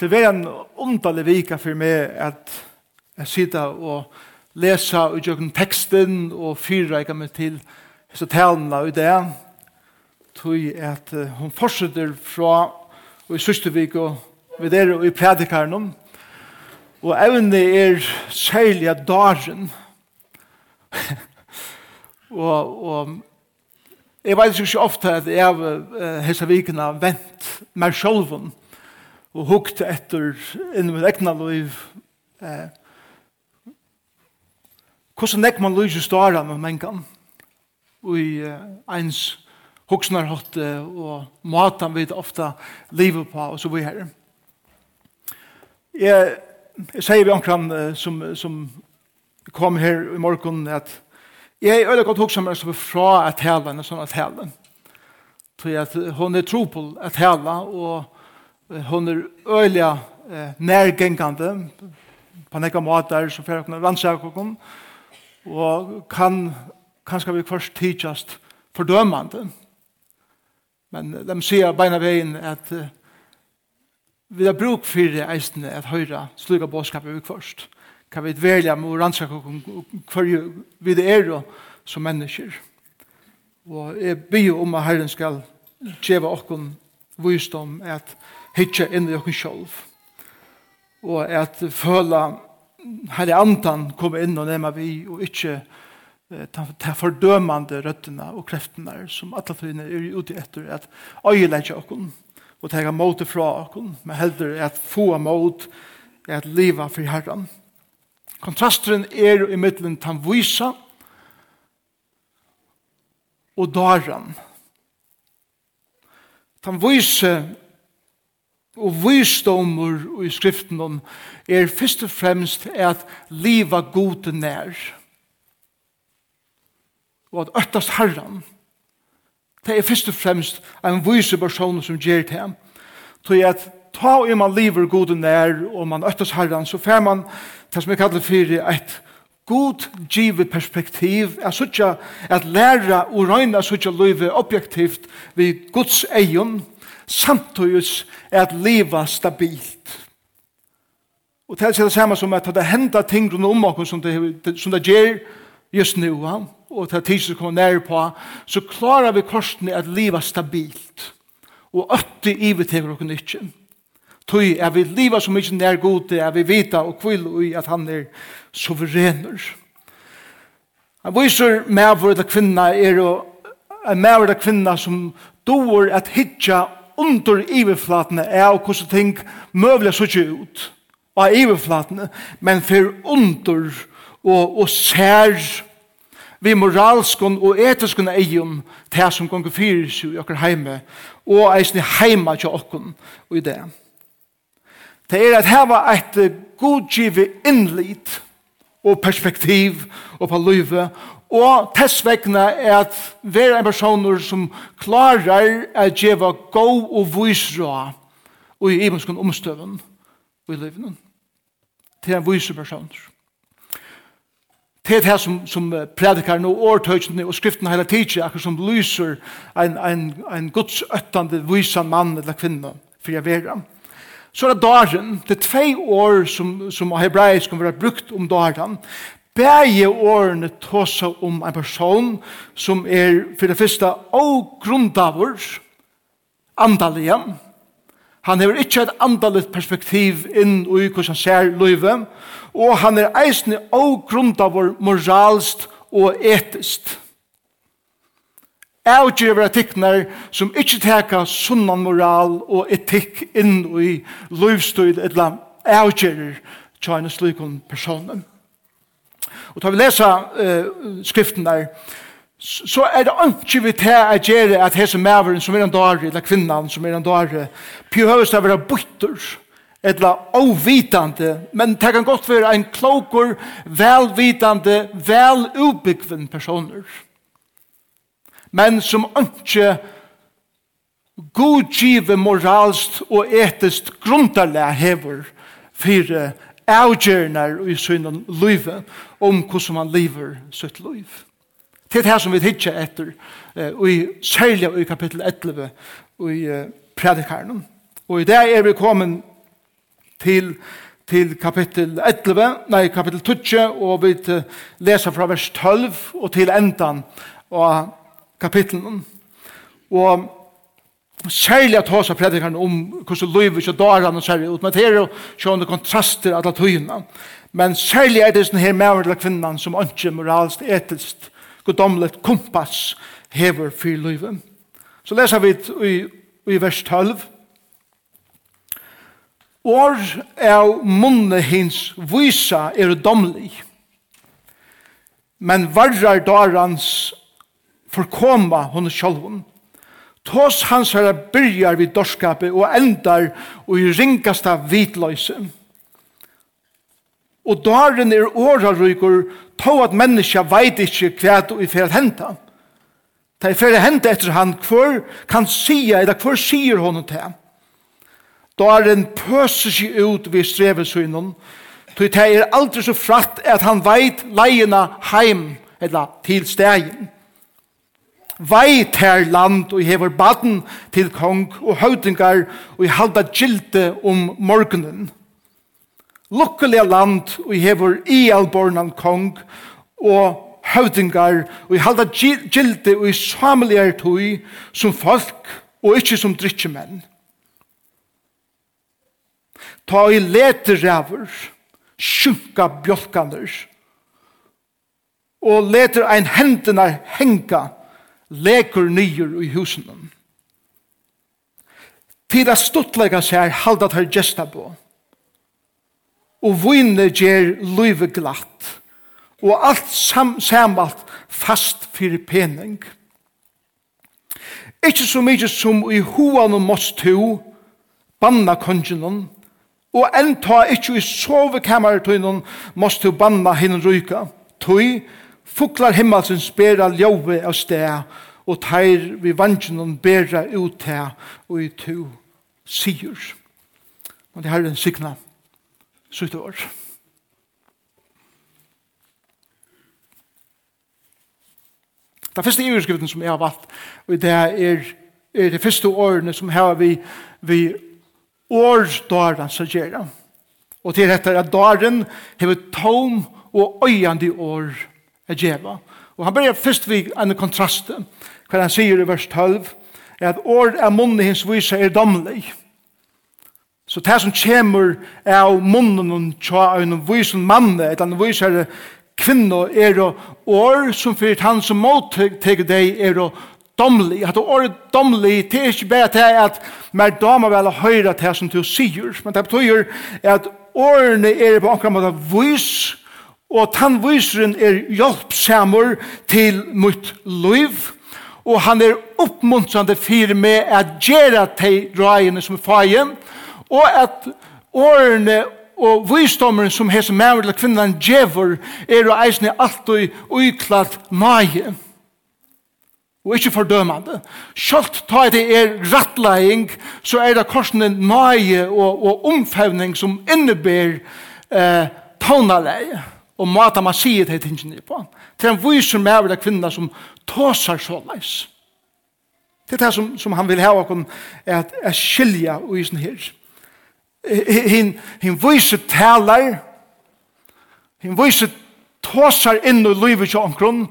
Det var en underlig vika for meg at jeg sitter og leser og gjør teksten og fyrreiker meg til disse talene og det. tog at hun fortsetter fra og i sørste og vi der og i predikaren om. Og evne er særlig av dagen og, og jeg vet ikke ofte at jeg har hese vikene vent meg sjølven og hukt etter inn med egna liv. Eh, hvordan nek man lyser ståra med mengan og i eh, ens hoksnarhotte og matan vi ofta livet på og så vi her. Jeg, jeg sier vi omkran som, som kom her i morgen at jeg er øyne godt hoksa meg som er fra at helen og sånn at hela. Så at hun er tro på at hela og hon er øyla eh, nærgengande på nekka måter som fyrir okkur rannsak okkur og kan kanskje vi først tidsast fordømande men de sier beina veien at eh, vi har bruk fyrir eisne at høyra sluga bådskapet vi først kan vi velja med rannsak okkur hver vi det er som mennesker og jeg byr om at Herren skal tjeva okkur visdom at hitja inn i okken sjolv. Og at føla herre andan kom inn og nema vi og ikkje ta, ta fordømande røttene og kreftene som alle tøyene er ute etter at øyelegge okken og ta måte fra okken men heldur at få måte at liva for herren. Kontrasteren er i middelen tan vysa og daran. Tan vysa og visdomur i skriften er først og fremst at liva gode nær. Og at ørtast herran. Det er først og fremst en vise person som gjør det til at ta om man lever god nær og man ørtast herran så fer man det som jeg kallar for et god givet perspektiv er suttja at læra og røyna suttja løyve objektivt vid Guds egen samtidig er at leva stabilt. Og det er det samme som at det hender ting rundt om oss som det, som det gjør just nu, ja? og det er tid som kommer nær på, så klarar vi korsene at leva stabilt. Og øtte vi til dere ikke. Tøy er vi leva så mykje nær gode, er vi vita og kvill i at han er suverener. Han viser med vår kvinna er og en med vår kvinna som doer at hitja under iverflatene er og hvordan ting møvler så ikke ut av iverflatene, men for under og, og sær vi moralskon og etiskon eion til som gonger fyrir seg i okker heime og eisne heima til okken og i det. Det er at heva et godgivet innlit og perspektiv og på løyve Og tess vegna er at vera en personer som klarar at djeva gå og vysra og i imenskun omstøven og i livnen. Til en vysra personer. Det er det her som, som predikar nå årtøysene og skriften hele tiden, akkur som lyser en, en, en godsøttande vysan mann eller kvinne for jeg vera. Så er det daren, det er tvei år som, som hebraisk kan være brukt om daren, Begge årene tåsa om en person som er for det første avgrundavur, andalige. Han har ikke et andaligt perspektiv inn i hvordan han ser løyve, og han er eisende avgrundavur moralst og etist. Avgjøver etikkner som ikke teka sunnan moral og etikk inn i livsstil eller annet avgjører tjene slikon personen. Og da vi leser uh, skriften der, så er det ikke vi til å gjøre at hese maveren som er en dårlig, eller kvinnan som er en dårlig, behøves det å være bytter, eller ovitande, men det kan godt være en klokur, velvitande, velubbyggven personer. Men som ikke godgive moralst og etist grundarlega hever fire avgjørnar i sin liv om hvordan man lever sitt liv. Det er det som vi hittar etter, og i særlig i kapittel 11 og i predikarnen. Og i det er vi kommet til, til kapittel 11, nei, kapittel 12, og vi leser fra vers 12 og til endan av kapittelen. Og særlig at hos av predikeren om hvordan livet ikke dår han og særlig ut. Men det er jo sånne kontraster av tøyene. Men særlig er det sånne her med eller kvinnan som ikke moralst, etisk godomlet kompass hever for livet. Så leser vi i, i vers 12 År er munne hins vysa er domlig, men varrar darans forkoma hon sjálvun. Tås hans herre byrjar vid dorskapet og endar og i ringasta vitløyse. Og daren er årarykur på at menneska veit ikkje hva du i fer henta. Ta i fer henta etter han hver kan sia, eller hver sier hon til. Daren pøser seg ut ved strevesynen, tog det er aldri så fratt at han veit leina heim, eller til stegen veit her land og hever baden til kong og høytingar og halda gilte om morgenen. Lukkelig land og hever i albornan kong og høytingar og halda gilte og i sameligere tog som folk og ikkje som drittjemenn. Ta i leteræver, sjunka bjolkaner, og leter ein hendene henga, leker nyer i husen. Til at stuttlega seg halda tar gesta på. Og vunne gjer luive glatt. Og alt sam samalt fast fyrir pening. Ikki så mykje som i hoan og måst to banna kongenon og enn ta ikkje i sovekammertøynon måst to banna hinn ryka. Tøy Fuklar himmelsens bera ljove av sted, og teir vi vangen bera ut til, og i to sier. Og det her er en sikna, sutt år. Det første iverskriften som jeg har valgt, og det er, er det første årene som har vi, vi årsdåren som gjør det. Og til dette er at dåren har tom og øyende år er djeva. Og han börjar først vid en kontrast, hva han sier i vers 12, er at år er munnen hins vise er domlig. Så det som kommer av munnen og tja av en visen mann, et en visere kvinne, er år som fyrir han som måttegger deg er domlig. At året domlig, det er ikke bare til at mer damer vel høyre til som du sier, men det betyr at årene er på akkurat måte vis, og tannviseren er hjelpsamur til mitt liv, og han er oppmuntrande fyrir med at gjera de røyene som er fagen, og at årene og visdommeren som hes maver til kvinnan djevor er og eisne alt og uiklart nøye og ikkje fordømande. Sjølt ta det er rattlegging, så er det korsene nøye og, og omfevning som inneber eh, tånaleie og mata man sier det tingene på. Til han viser med av kvinna som tåsar så leis. Det er det som, som han vil ha okon at, at skilja i sånn her. Hinn hin viser talar, hin viser tåsar inn i livet til omkron,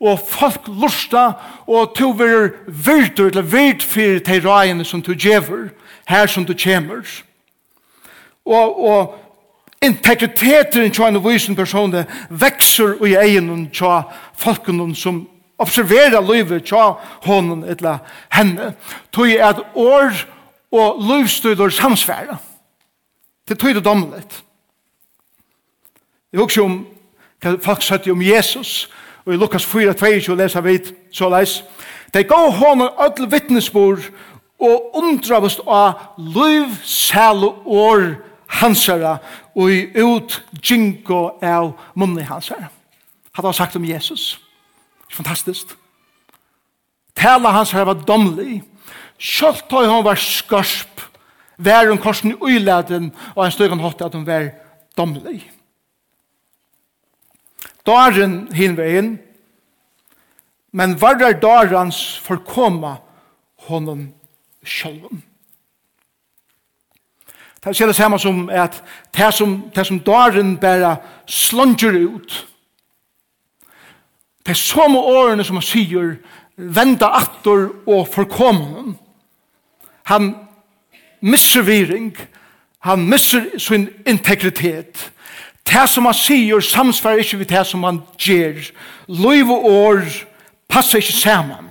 og folk lusta, og to verer virtur, eller virt fyrir til røyene som du djever, her som du kjemur. Og, og integriteten til en vysen person vekser i egen til folkene som observerer livet til hånden eller henne. Tøy er at år og livstøyder samsfære. Det tøy det domlet. Jeg husker om hva folk sier om Jesus, og i Lukas 4, 22 leser vi så leis. De gav hånden ødel vittnesbord og undravast av liv, sæl og år hansara og ut jinko av munni hansara. Hadde han sagt om Jesus. Fantastisk. Tala hansara var domlig. Kjolt høy han var skarsp. Vær hun korsen i uiladen og en støygan hatt at hun var domlig. Daren hin veien men varrar darans forkoma honom sjálvum. Det ser det samme som at det som, det som daren bare slunger ut. Det er samme årene som han sier venda attor og forkommen. Han misser viring. Han misser sin integritet. Det som han sier samsvarer ikke ved det som han gjør. Løyve år passer ikke sammen.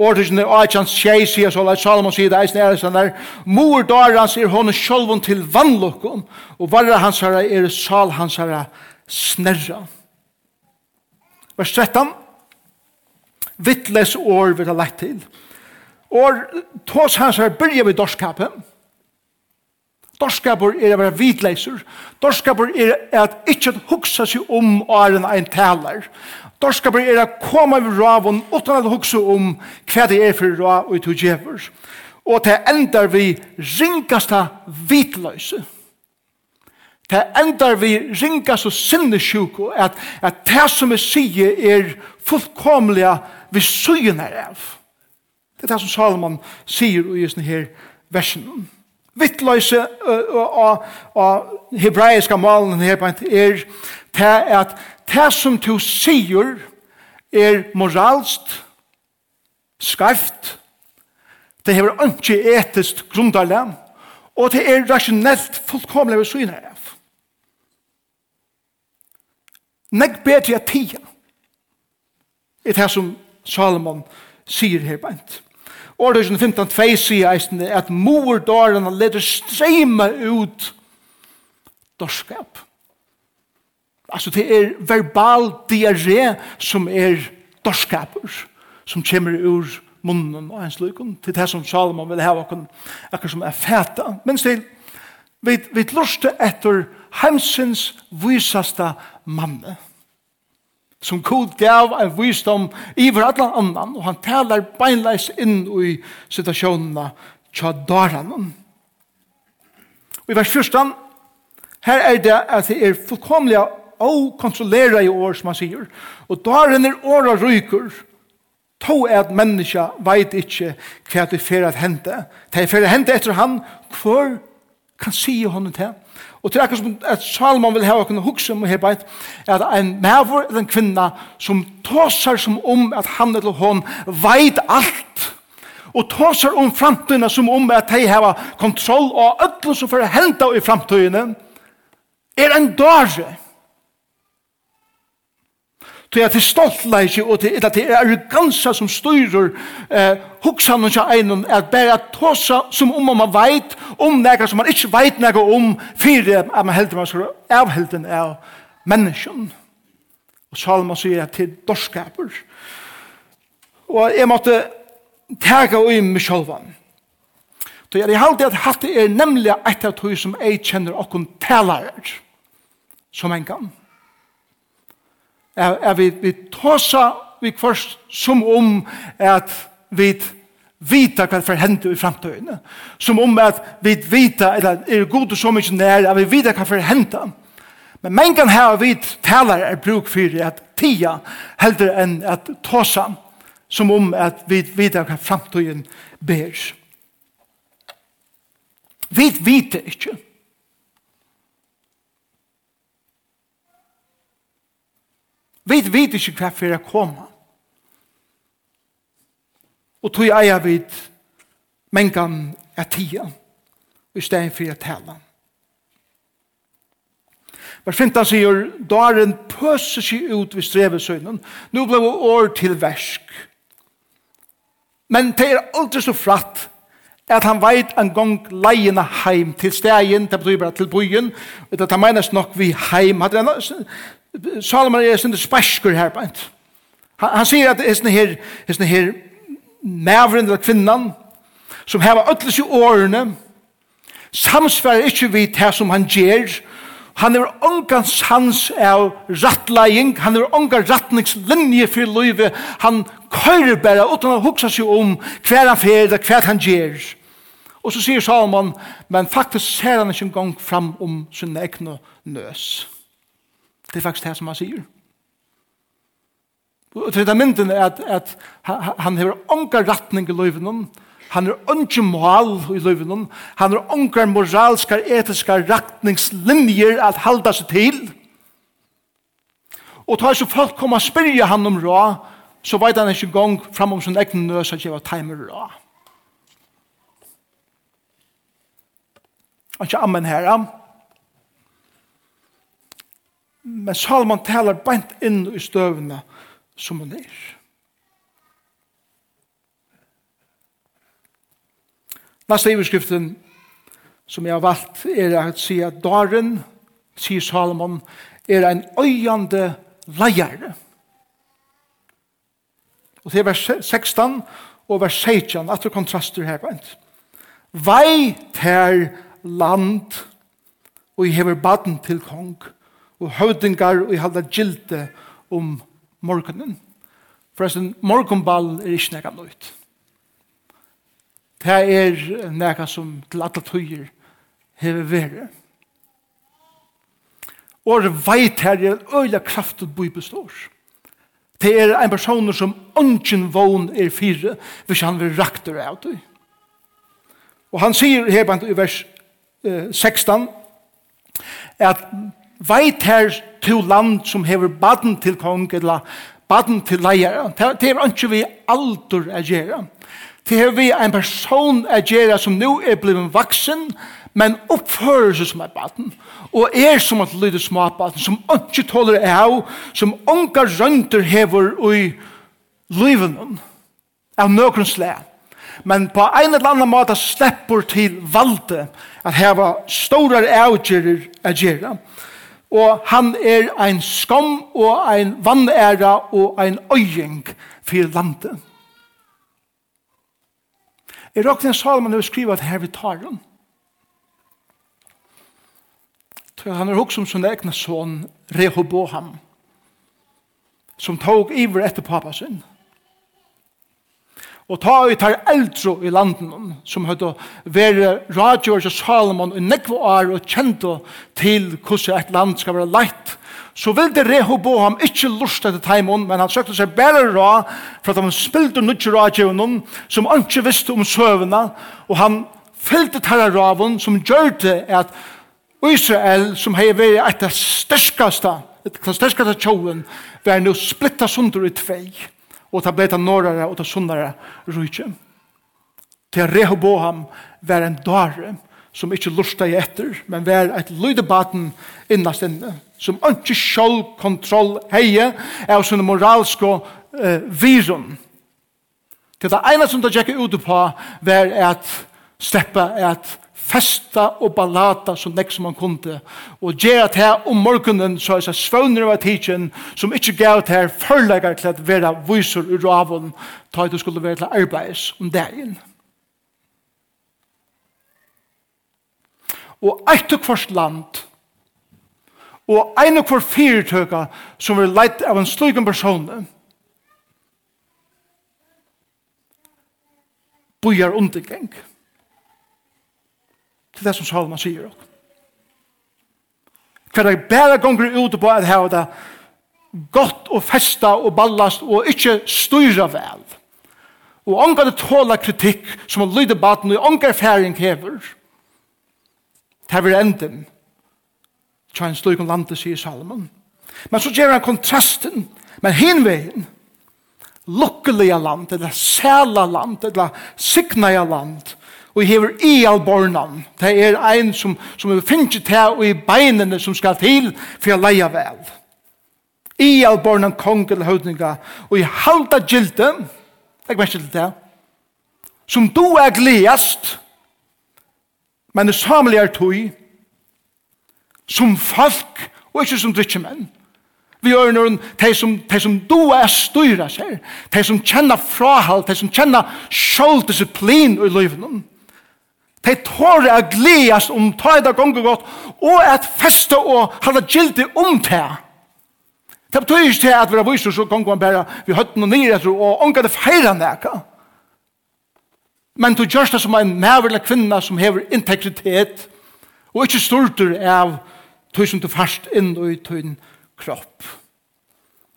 Årtusene og Aitjans tjei sier så, la Salomon sier det eisen er sånn der, mor daran sier hon sjolvun til vannlokkom og varra hans herre er sal hans herre snerra. Vers 13, vittles år vil ha leit til. Og tås hans herre byrja vid dorskapet, Dorskapur er å være vidleiser. Dorskapur er at ikke hugsa seg om åren ein taler. Dorskapur er å komme ved ravun utan at hugsa om hva det er for rav og to djever. Og det endar vi ringasta vitløse. Det endar vi ringasta sinnesjuk og at, at det som vi sier er fullkomliga vi syen er av. Det er det som Salomon sier i denne her versen. Vittløse og, hebraiska malen her på er det at det som du sier er moralst, skarft, det hever ikke etisk grundarlig, og det er rasjonelt fullkomlig ved syne av. Nek bedre at tida er det som Salomon sier her bænt. Årdusen 15.2 sier eisen at mordårene leder strema ut dorskap altså det er verbal diarré som er dorskaper, som kommer ur munnen og hans lykken, til det som Salomon vil ha akkur, akkur som er feta. Men til, vi, vi luste etter heimsins vysasta manne, som god gav en visdom i hver alla annan, og han talar beinleis inn i situasjonerna tja daranen. Og i vers 14, her er det at det er fullkomlig og kontrollera i år, som han sier. Og da er henne åra ryker, to er at menneska veit ikkje hva det fer at hente. Det fer at hente etter han, hvor kan si honom til. Og til akkurat som at Salomon vil ha okkur hugsa om her at en mævor eller en kvinna som tåsar som om at han eller hon veit alt, og tåsar om framtiden som om at de har kontroll og öllum som får henta i framtiden, er en dårlig Det er til stoltleik og til, til er arrogansa som styrer eh, hoksan og einon er bare tåsa som om man veit om nega som man ikke veit nega om fyrir at man heldur man skal avhelden av menneskjen. Og Salman sier at til dorskaper. Og jeg måtte tega ui meg sjolvan. Så jeg halte at hatt er nemlig et av tog som jeg kjenner okkon talarer som en gang er, er vi, vi tåsa vi kvart som om at vi vita hva for hender i fremtiden. Som om at vi vita, eller er god og så mye nær, at vi vita hva for hender. Men man kan ha vi talar er bruk for at tia heldur enn at tåsa som om at vi vita hva framtøyen ber. Vi vita ikke. Vi vet ikke hva for å komme. Og tog jeg vi mengan er tida, i stedet for å tale. Vers 15 sier, da er en pøse seg ut ved strevesøgnen. Nå ble det år til versk. Men det er aldri så fratt at han veit en gong leiene heim til stegen, det betyr bare til byen, det det menes nok vi heim. Salomon er sånn spesker her, bænt. Han, han sier at det er sånn her, er sånn her mævren eller kvinnan, som hever ötles i årene, samsvarer ikkje vi det som han gjer, Han er ongan sans av rattlæging, han er ongan rattningslinje for livet, han køyrer bare utan å huksa seg om hver han fer og hver han gjer. Og så sier Salomon, men faktisk ser han ikke engang fram om sin egne nøs. Det er faktisk det som han sier. Og til det mynden er at, at han har ongan rattning i livet, Han er ikke mål i livet. Han er ikke moralske, etiske retningslinjer at halda seg til. Og tar så folk kommer og spyrja han om råd, så vet han ikke gang fram om sin egen nøs at jeg var timer råd. Og ikke ammen her, Men Salman taler bant inn i støvene som han er. Næste iverskriften som jeg har valgt er at si at daren, sier Salomon, er en øyande leier. Og det er vers 16 og vers 16, at det kontraster her på Vei ter land, og jeg hever baden til kong, og høvdingar, og jeg halda gilte om morgenen. Forresten, morgenball er ikke nekka nøyt. Det er nekka som til alle tøyer hever vere. Og veit her er øyla kraftet boi består. Det er en person som ønsken vogn er fire, hvis han vil rakter av det. Og han sier her i vers 16, at veit her to land som hever baden til kong, eller baden til leier. Det er ikke vi alder å gjøre. Det er vi en person å gjøre som nå er blevet vaksen, men oppfører seg som et baden. Og er som et lyde småbaden, som ikke tåler av, som unga rønter hever i livet av nøkron slag. Men på en eller annen måte slipper til valde at heva store avgjerer å gjøre og han er ein skam og ein vannæra og ein øying for landet. I Rokten Salman har skrivet her vi tar han. Han er også som sin son Rehoboam som tog iver etter pappa sin. Og ta ut her eldre i landen som hadde vært radioer til Salomon i nekve år og kjente til hvordan et land skal være leit. Så ville Rehoboam ikke lust etter teimen, men han søkte seg bare ra for at han spilte nødvendig radioen som han ikke visste om søvnene, og han fyllte terra raven som gjør det at Israel, som har vært et av sterskaste, et av sterskaste tjoen var nå splittet sunder i tvei og ta bleta norrare og ta sunnare rujtje. Til Rehoboam var en dare som ikkje lusta i etter, men var et lydebaten innast inne, som ikkje sjål kontroll heie av sånne moralske eh, virun. Til det ene som det tjekket ut på var at steppa at festa og ballata så nek som han kunde. Og gjør at her om morgenen så er det svøvner av tidsen som ikke gav at her førlegger til at være viser ur avon ta at du skulle være til arbeids om dagen. Og eit og kvart land og ein og kvart fyrtøka som er leit av en slugen person bojar undergeng til det som Salman sier oss. Hver dag bare ganger ut på at hava det godt og festa og ballast og ikke styrer vel. Og ångar det tåla kritikk som han lyder baten og ångar færing hever. Det er enden. Tja en slik om landet, sier Salman. Men så gjør han kontrasten. Men hinvegen, lukkelige land, eller sæla land, eller signaja land, og hever i albornan. Det er ein som, som er finnet til og i beinene som skal til for å leie vel. I albornan kong eller høvdninga og i halda gilde, jeg vet ikke til det, som du er gledast, men det samlige er tog, som folk, og ikke som drittjemenn. Vi gjør noen, de som, de som du er styrer seg, de som kjenner frahalt, de som kjenner sjåldisiplin i livet noen. De tåre er gledes om ta i det gonger godt, og at feste og halda gildi om det. Det betyr ikke til at vi har vist oss og han bare vi høtten og nye etter, og ånga det feira nekka. Men du gjørs det som en mæverlig kvinna som hever integritet, og ikke stortur av tusen du fast inn i tøyn kropp.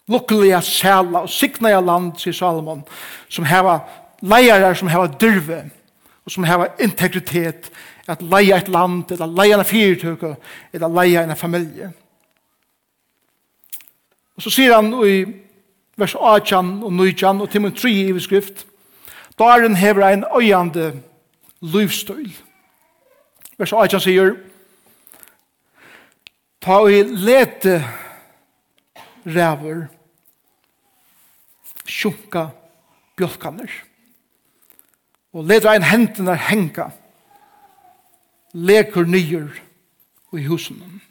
Lukkelig Lukkelige sæla og sikna signa land, sier Salomon, som hever leirar som hever dyrve, og som har integritet, at leia et land, eller leia en fyrtøk, eller leia en familie. Og så sier han i vers 18 og 19 og Timon 3 i beskrift, Daren hever en øyande livsstøyl. Vers 18 sier, Ta i lete ræver, sjunka bjølkaner. Sjunka og leder ein hendene henga, leker nyer i husen.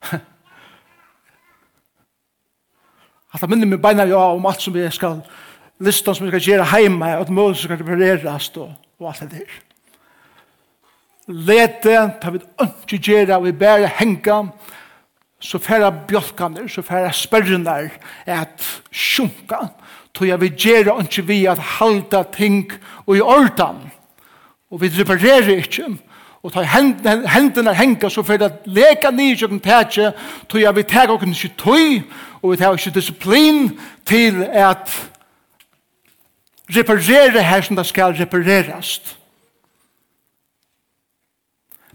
Hatta minni mi beina jo om alt som vi skal listan som vi skal gjøre heima og at mål som skal preparerast og, og alt det der. Lete, ta vi ikke gjøre, vi bære henga, så færre bjolkaner, så færre spørrenar, at sjunka, tog jeg vil gjøre ikke vi at halda ting og i ordan, og vi reparerer ikke, og tar hendene henga så fyrir at leka nye kjøkken tætje, tog jeg vil tæk okken ikke tøy, og vi tar ikke disiplin til at reparere her som det skal reparerast.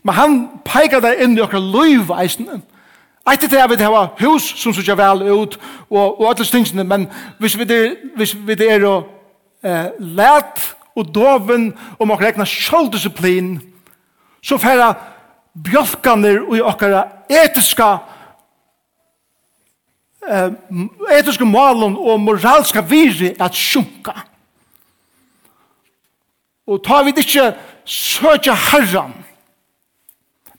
Men han peikar der inn i okkar løyveisene, Etter det er vi hava hus som sykja vel ut, og, og alle stingsene, men hvis vi det, hvis vi det er å eh, let og doven om okkar rekna sjåldisiplin, så færa bjolkaner og okkara etiska eh, etiska malen og moralska viri at sjunka. Og ta vi det ikke søkja herran,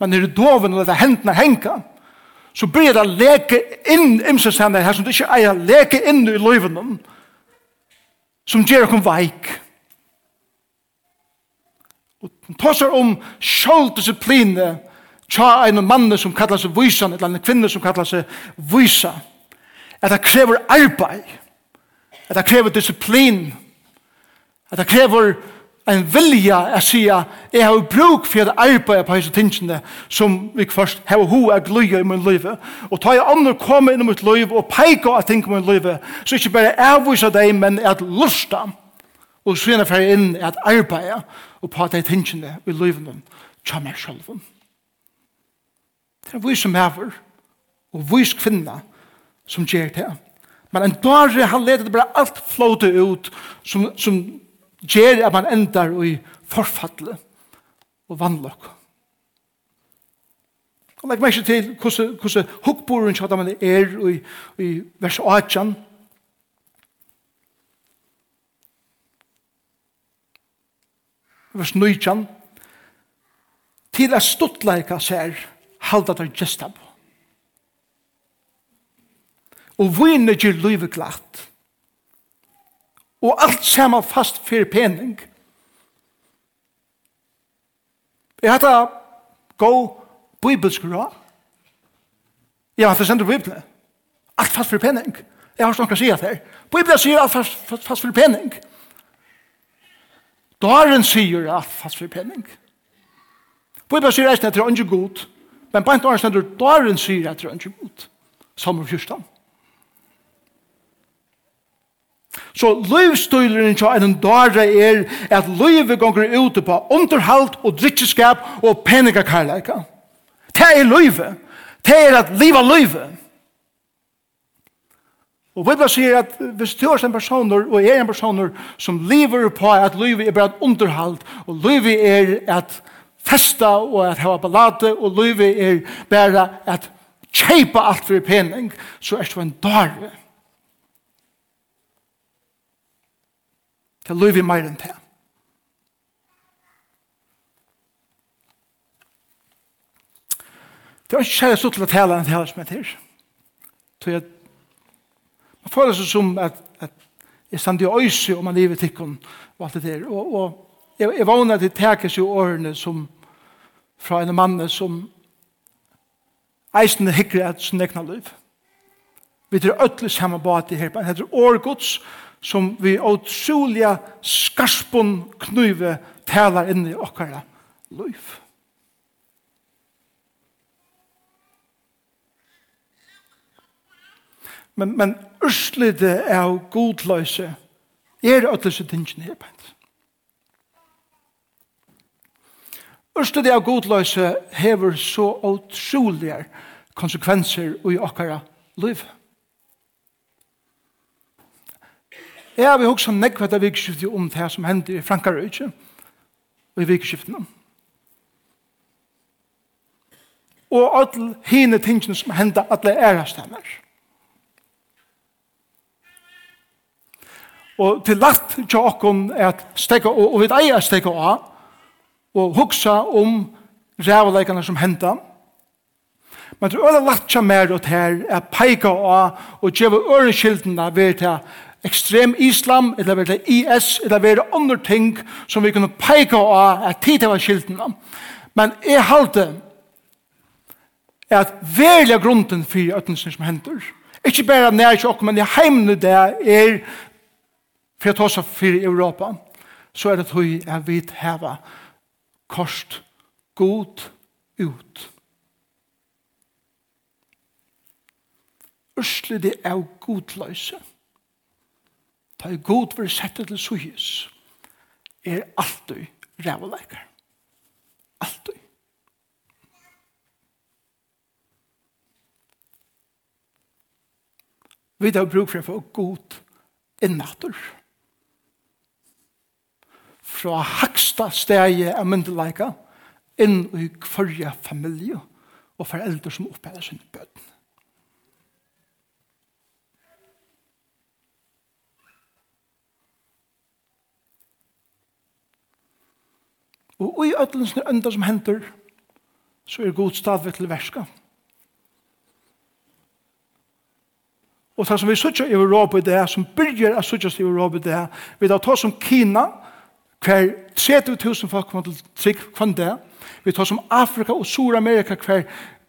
men er doven og det hendene henka, så blir det leke inn imses henne her som det ikke eier leke inn i løyvene som gjør dere veik. Og hun tar seg om sjåldisipline tja en mann som kallar seg vysan eller en kvinne som kallar seg vysa at det krever arbeid at det krever disiplin at det krever en vilja å si at jeg har bruk for å arbeide på disse tingene som vi først har ho er gløye i min liv. Og ta jeg andre komme inn i mitt liv og peke av ting i min liv, så ikke bare avvise deg, men at lusta og så er jeg inn at arbeide og på de tingene i livet til meg selv. Det er vi som hever og vi som kvinner som gjør det. Men en dårlig han leder det bare alt flåte ut som, som gjør at man endar i forfattle og vannlokk. Og legg meg ikke til hvordan hukkboren kjata man er i, i vers 8. Vers 9. Til at stuttleika ser halda der gestab. Og vinne gjør livet glatt Og alt saman fast fyrir pening. Jeg hatt go bibelsk rå. Ja, har sendt bibelen. Alt fast fyrir pening. Jeg har snakka sier det her. Bibelen alt fast, fast, fast fyrir pening. Daren sier alt fast fyrir pening. Bibelen sier eisen at det er ikke god. Men bant åren stender daren sier at det er ikke god. Samme 14. Så livsstøyleren til en dara er at livet gonger ute på underhalt og drittskap og peniga. Det er livet. Det er at liva livet. Og Bibelen sier at hvis du er en person og er en person som lever på at livet er bare underhalt, og livet er at festa og at hava ballade, og livet er bare at kjeipa alt for penning, så er det en dare. Det er løyvi meir enn det. Det var ikke særlig stort til å tale enn det her som er til. Så jeg, man føler seg som at, at jeg stand i øyse om man livet tikkun og alt det der. Og, og jeg, jeg vågner til tekes i årene som fra en mann som eisende hikker et sin egna liv. Vi tar ødelig samme bate her, men det er årgods som vi utrolige skarspun knuve talar inn i okkara liv. Men, men urslide av godløse er ødelse tingene her, men Ørstede av godløse hever så utrolige konsekvenser i okkara Liv. Jeg har også nekk av vikskiftet om det som hendte i Frankarøyke og i vikskiftene. Og alle hine tingene som hendte alle ære stemmer. Og til lagt til åkken er at stegge og, og vi eier stegge av og huksa om rævleikene som hendte. Men det er lagt til mer og til er peika av og gjøre øreskildene ved til ekstrem islam, eller være IS, eller være andre ting som vi kunne peika av at tid var skiltene. Men jeg halte at velja grunden for øtnelsen som hender, ikke bare nær ikke åkken, men i heimene det er for å ta seg for Europa, så er det tog jeg vidt heva kost god ut. Ørselig det er godløse. Ørselig Ta i god for å sette til suhis er alltid rævleikar. Alltid. Vi har bruk for å få god innater. Fra haksta stegi av myndelaika inn i kvarja familie og foreldre som oppheller sin bøtten. Og i ødelsene enda som henter, så er god stavet til verska. Og det som vi sutja i Europa i det, som byrger a sutja i Europa i det, vi tar ta som Kina, hver 30.000 folk kommer til trygg kvann det, vi tar som Afrika og Sur-Amerika, hver,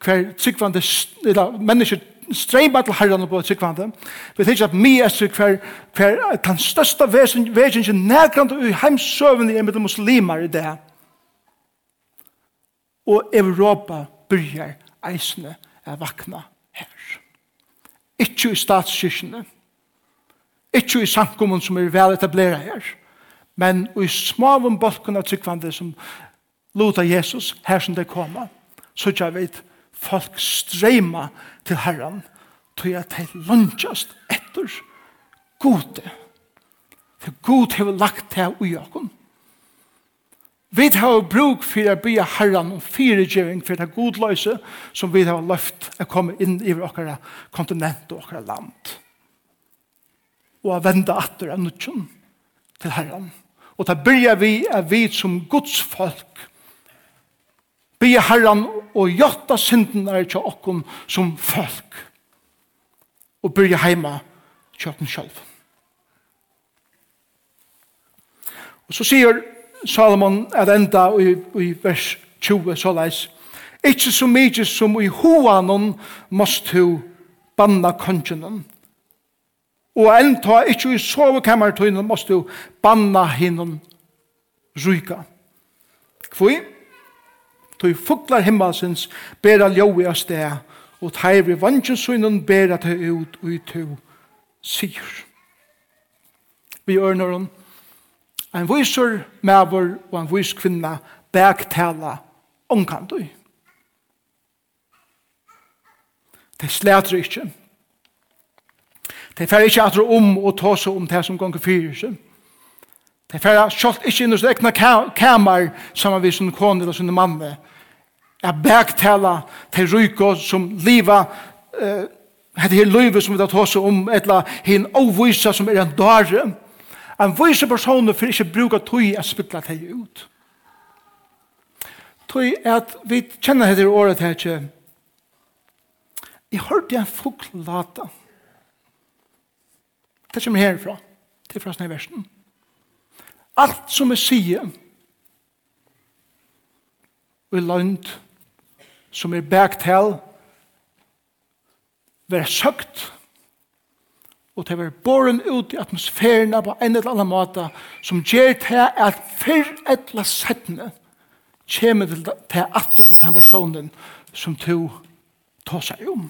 hver trygg tryggvande, eller mennesker streyma til herran på tryggvande, vi tenker at mi er hver, hver den største vesen, vesen, vesen, nærkrande i heimsøvende er med muslimar i det, og Europa byrjar eisene er vakna her. Ikke i statskirkene, ikke i samkommun som er vel etablera her, men i smaven bolken av tryggvande som luta Jesus her som det koma, så jeg vet folk streima til Herren, tog jeg til lunsjast etter gode. For god har lagt det ui åkken. Vi har bruk for å bya herren og fyregjøring for det godløse som vi har løft å komme inn i våre kontinent og våre land. Og å vende atter av nødgjøn til herren. Og da byrja vi at vi som Guds folk bya herran og hjarta synden er til okken som folk. Og byrja heima til okken selv. Og så sier Salomon at enda i, i vers 20 så leis. Ikke så mykje som i hoanon måst du banna kongenon. Og enda ikke i sovekammertøynen måst du banna hinnon ryka. Kvoi? Toi fuklar himmelsens bera ljói av sted, og teir vi vannsynsunnen bera tøy ut og tøy sier. Vi ørner hon En viser maver og en vis kvinna bergtala omkantøy. Det slæter ikke. Det fer ikke atre om og ta seg om det som ganger fyrir seg. Det fer sjalt ikke inn hos egna kamar sammen med sin kone og sin manne. Jeg bergtala til ryko som liva eh, hette her løyve som vi tar ta seg om etla hin avvisa som er en dare. En vise personer får ikke bruka tøy at spytla teg ut. Tøy at vi kjenner hette året her ikke. Jeg hørte en fugl lata. Det kommer herfra. Det er fra versen. Alt som er sier og land som er bækt til være søkt og til å være boren ut i atmosfæren på en eller annen måte som gjør til at fyrr etla settene kommer til det atter til den personen som to tar seg om.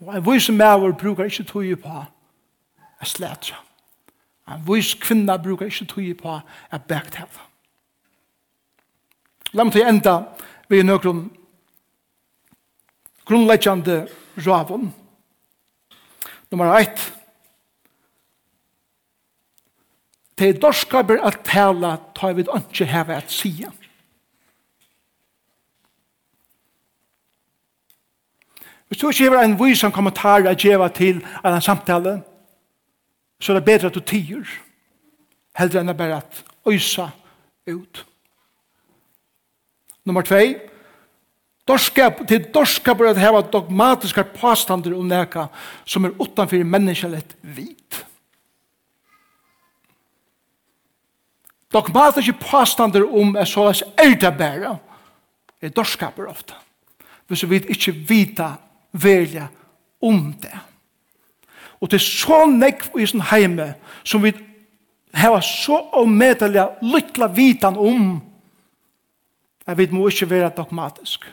Og en vise maver bruker ikke tog på å slætre. En vise kvinne bruker ikke tog på å bæktale. La meg til enda vi er nøkron grunnleggjande ravun. Nummer 1. Det er dorskaber at tala tar vi ikke heve at sige. Hvis du ikke hever en vysan kommentar at gjeva til en samtale, så er det bedre at du tiger. Heldre enn det bare at øysa ut. Nummer 2 Dorskap, til dorskap er at heva dogmatiske påstander om neka som er utanfor menneskelet vit. Dogmatiske påstander om er såles eldabæra er dorskaper ofta. Hvis vi ikke vita velja om det. Og til så nekv i sin heime som vi heva så omedelig lytla vitan om at vi må ikke være dogmatisk.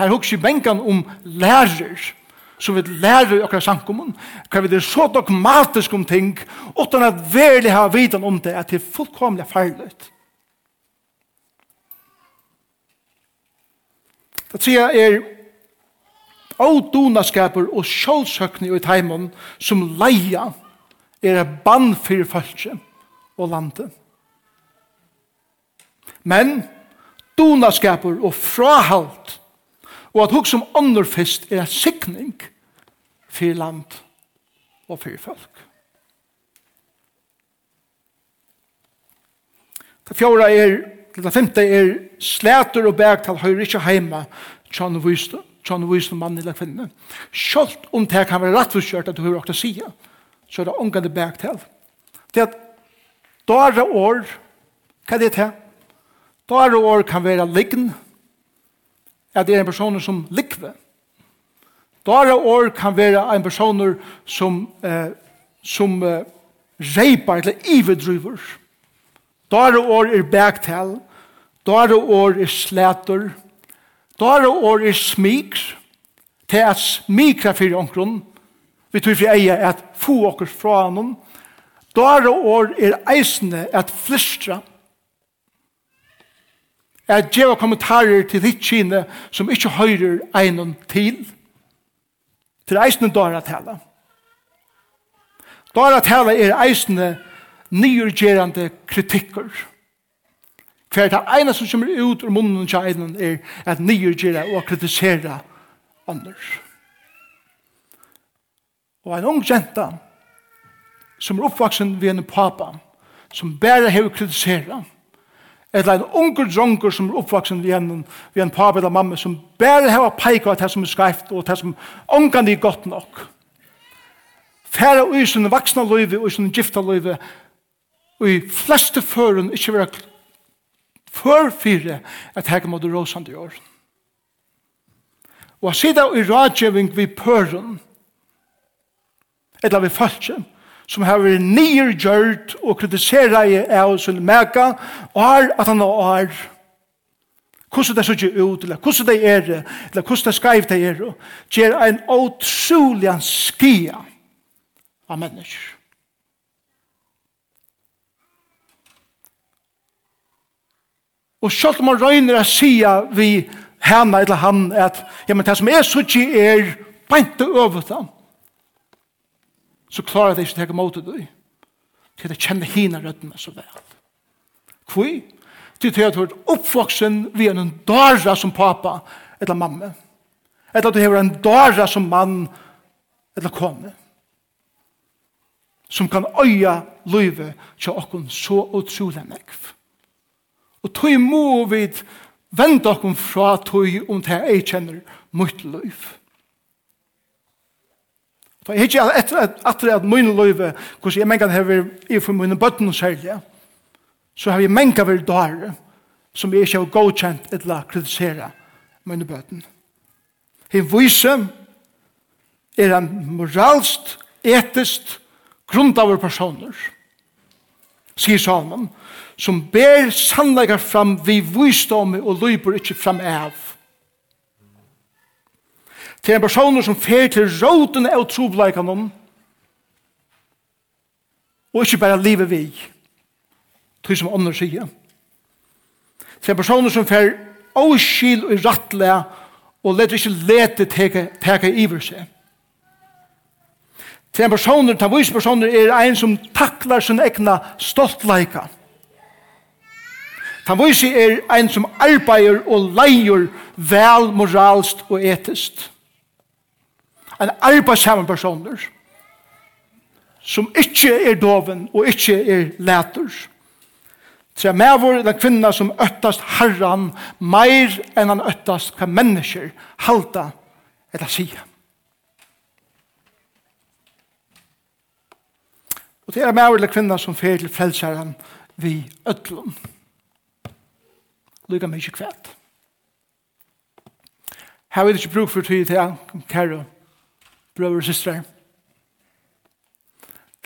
Her hugsi bengan om lærer, som vi lærer i okra sankumon, hva vi er så dogmatisk om ting, utan at verlig ha vitan om det, at det er fullkomlig farligt. Det sier er ådonaskaper og sjålsøkning i teimen som leia er et bann for folket og landet. Men donaskaper og frahalt Og at hugsa om ånder fest er en sikning for land og for folk. Det fjorda er, det femte er, slæter og bergtal høyre ikke heima tjann og vysdom tjann og vysdom mann eller kvinne. Sjalt om det kan være rettforskjørt at du hører åkta sida, så er det omgande bergtal. Det at dara år, hva er det til? Dara år kan være lign, at det er en person som likve. Dara år kan være en person som, eh, som eh, reipar eller ivedriver. Dara år er bæktal. Dara år er slæter. Dara år er smik. Til at smikra fyrir omkron. Vi tror for eia at få okkur fra honom. Dara år er eisne at flystra at djeva kommentarer til ditt kine som ikkje høyrer einon til. Til eisne dara tala. Dara tala er eisne nyrgerande kritikker. Hver det ene som kommer ut ur munnen til einon er at nyrgera og kritisera andre. Og en ung jenta som er oppvaksen ved en papa som bare har kritisera annars Eller en unger dronker som er oppvaksen ved en, ved en pappa eller mamma som bare har peika av det som er skreift og det som ångan er godt nok. Færa ui sin vaksna løyve og sin gifta løyve og i fleste føren ikke vera før fire at hega må rosan råsande i år. Og a sida i radgjeving vi pøren eller vi falskjem som har vært nyrgjørt og kritiserer i av sin mega, år at han har år. Hvordan det ser ikke ut, eller hvordan det er eller hvordan det skrev det er gjør en utrolig skia av mennesker. Og selv om man røyner å si vi henne eller han, at ja, men det som er så ikke er, beint beinte over dem så klarer det ikke å ta imot det. Til jeg kjenner hina røddene så vel. Hvor? Til jeg har vært oppvoksen ved en dara som pappa eller mamma. Eller at du har en dara som mann eller kone. Som kan øya løyve til åkken så utrolig nekv. Og tog må vi vende åkken fra tog om det jeg kjenner mot løyve Ta hitje etter at etter at mun løyve, kos jeg mengan hever i for mun button selja. Så har vi menga vel dar som er sjå godkjent et la kritisera mun button. Hin vísum er ein moralst, etist grundaver personer. Sier Salman, som ber sannleikar fram vi vysdomme og løyper ikkje fram av til en person som fer til råten av trobleikene og ikke bare livet vi til som ånder sier. Til en person som fer åskil og rattle og leder ikke lete teke, teke iver seg. Til en person til en vis person er en som taklar sin egna stoltleika. Han viser er en som arbeider og leier vel moralst og etist en arbeidsamme personer som ikke er doven og ikke er leter. Så jeg med vår den kvinna som øttast herran mer enn han øttast hva mennesker halda eller sige. Og det er med vår den kvinna som fer til frelseren vi øtlom. Lyga ikke kvæt. Her vil det ikke bruk for tid til, kære brøver og systrar.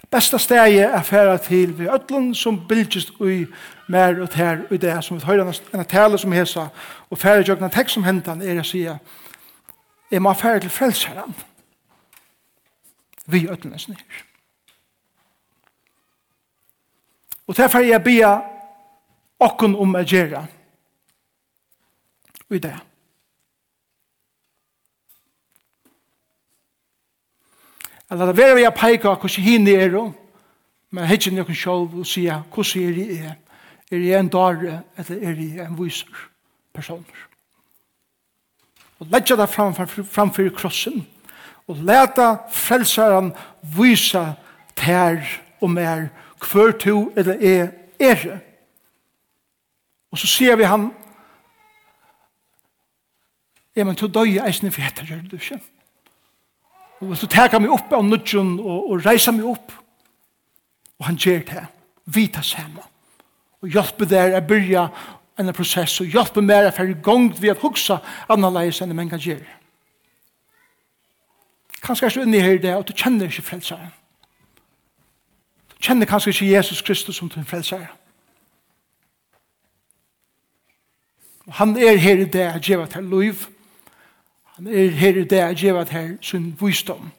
Det beste stedet er færa til vi ødlen som bildjist ui mer og ter ui det som vi høyre en tale som hesa og færa jøgna tekst som hentan er jeg sier jeg må færa til frelseren vi ødlen er snir. Og derfor er jeg bia okkun om å gjøre i det. Eller det vera vi a peika hvordan hinne er og men hittir noen selv og sier hvordan er jeg er. Er jeg en dare eller er jeg en viser personer. Og legge det framfor, framfor krossen og lete frelseren vise ter og mer hver to eller er er. Og så sier vi han Ja, men to døye eisne fjetter, gjør du ikke? Og hvis du teker meg opp av nødgjøn og, og reiser meg opp, og han gjør det, vita sammen. Og hjelper der å begynne en prosess, og hjelper meg å få i gang ved å huske annerledes enn man kan gjøre. Kanskje er du inne her i det, og du kjenner ikke frelseren. Du kjenner kanskje ikke Jesus Kristus som din frelseren. Og han er her i det, at gjør var til liv, Han er her i det at gjeva her sin visdom.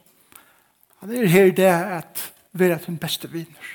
Han er her i det at være den beste vinner.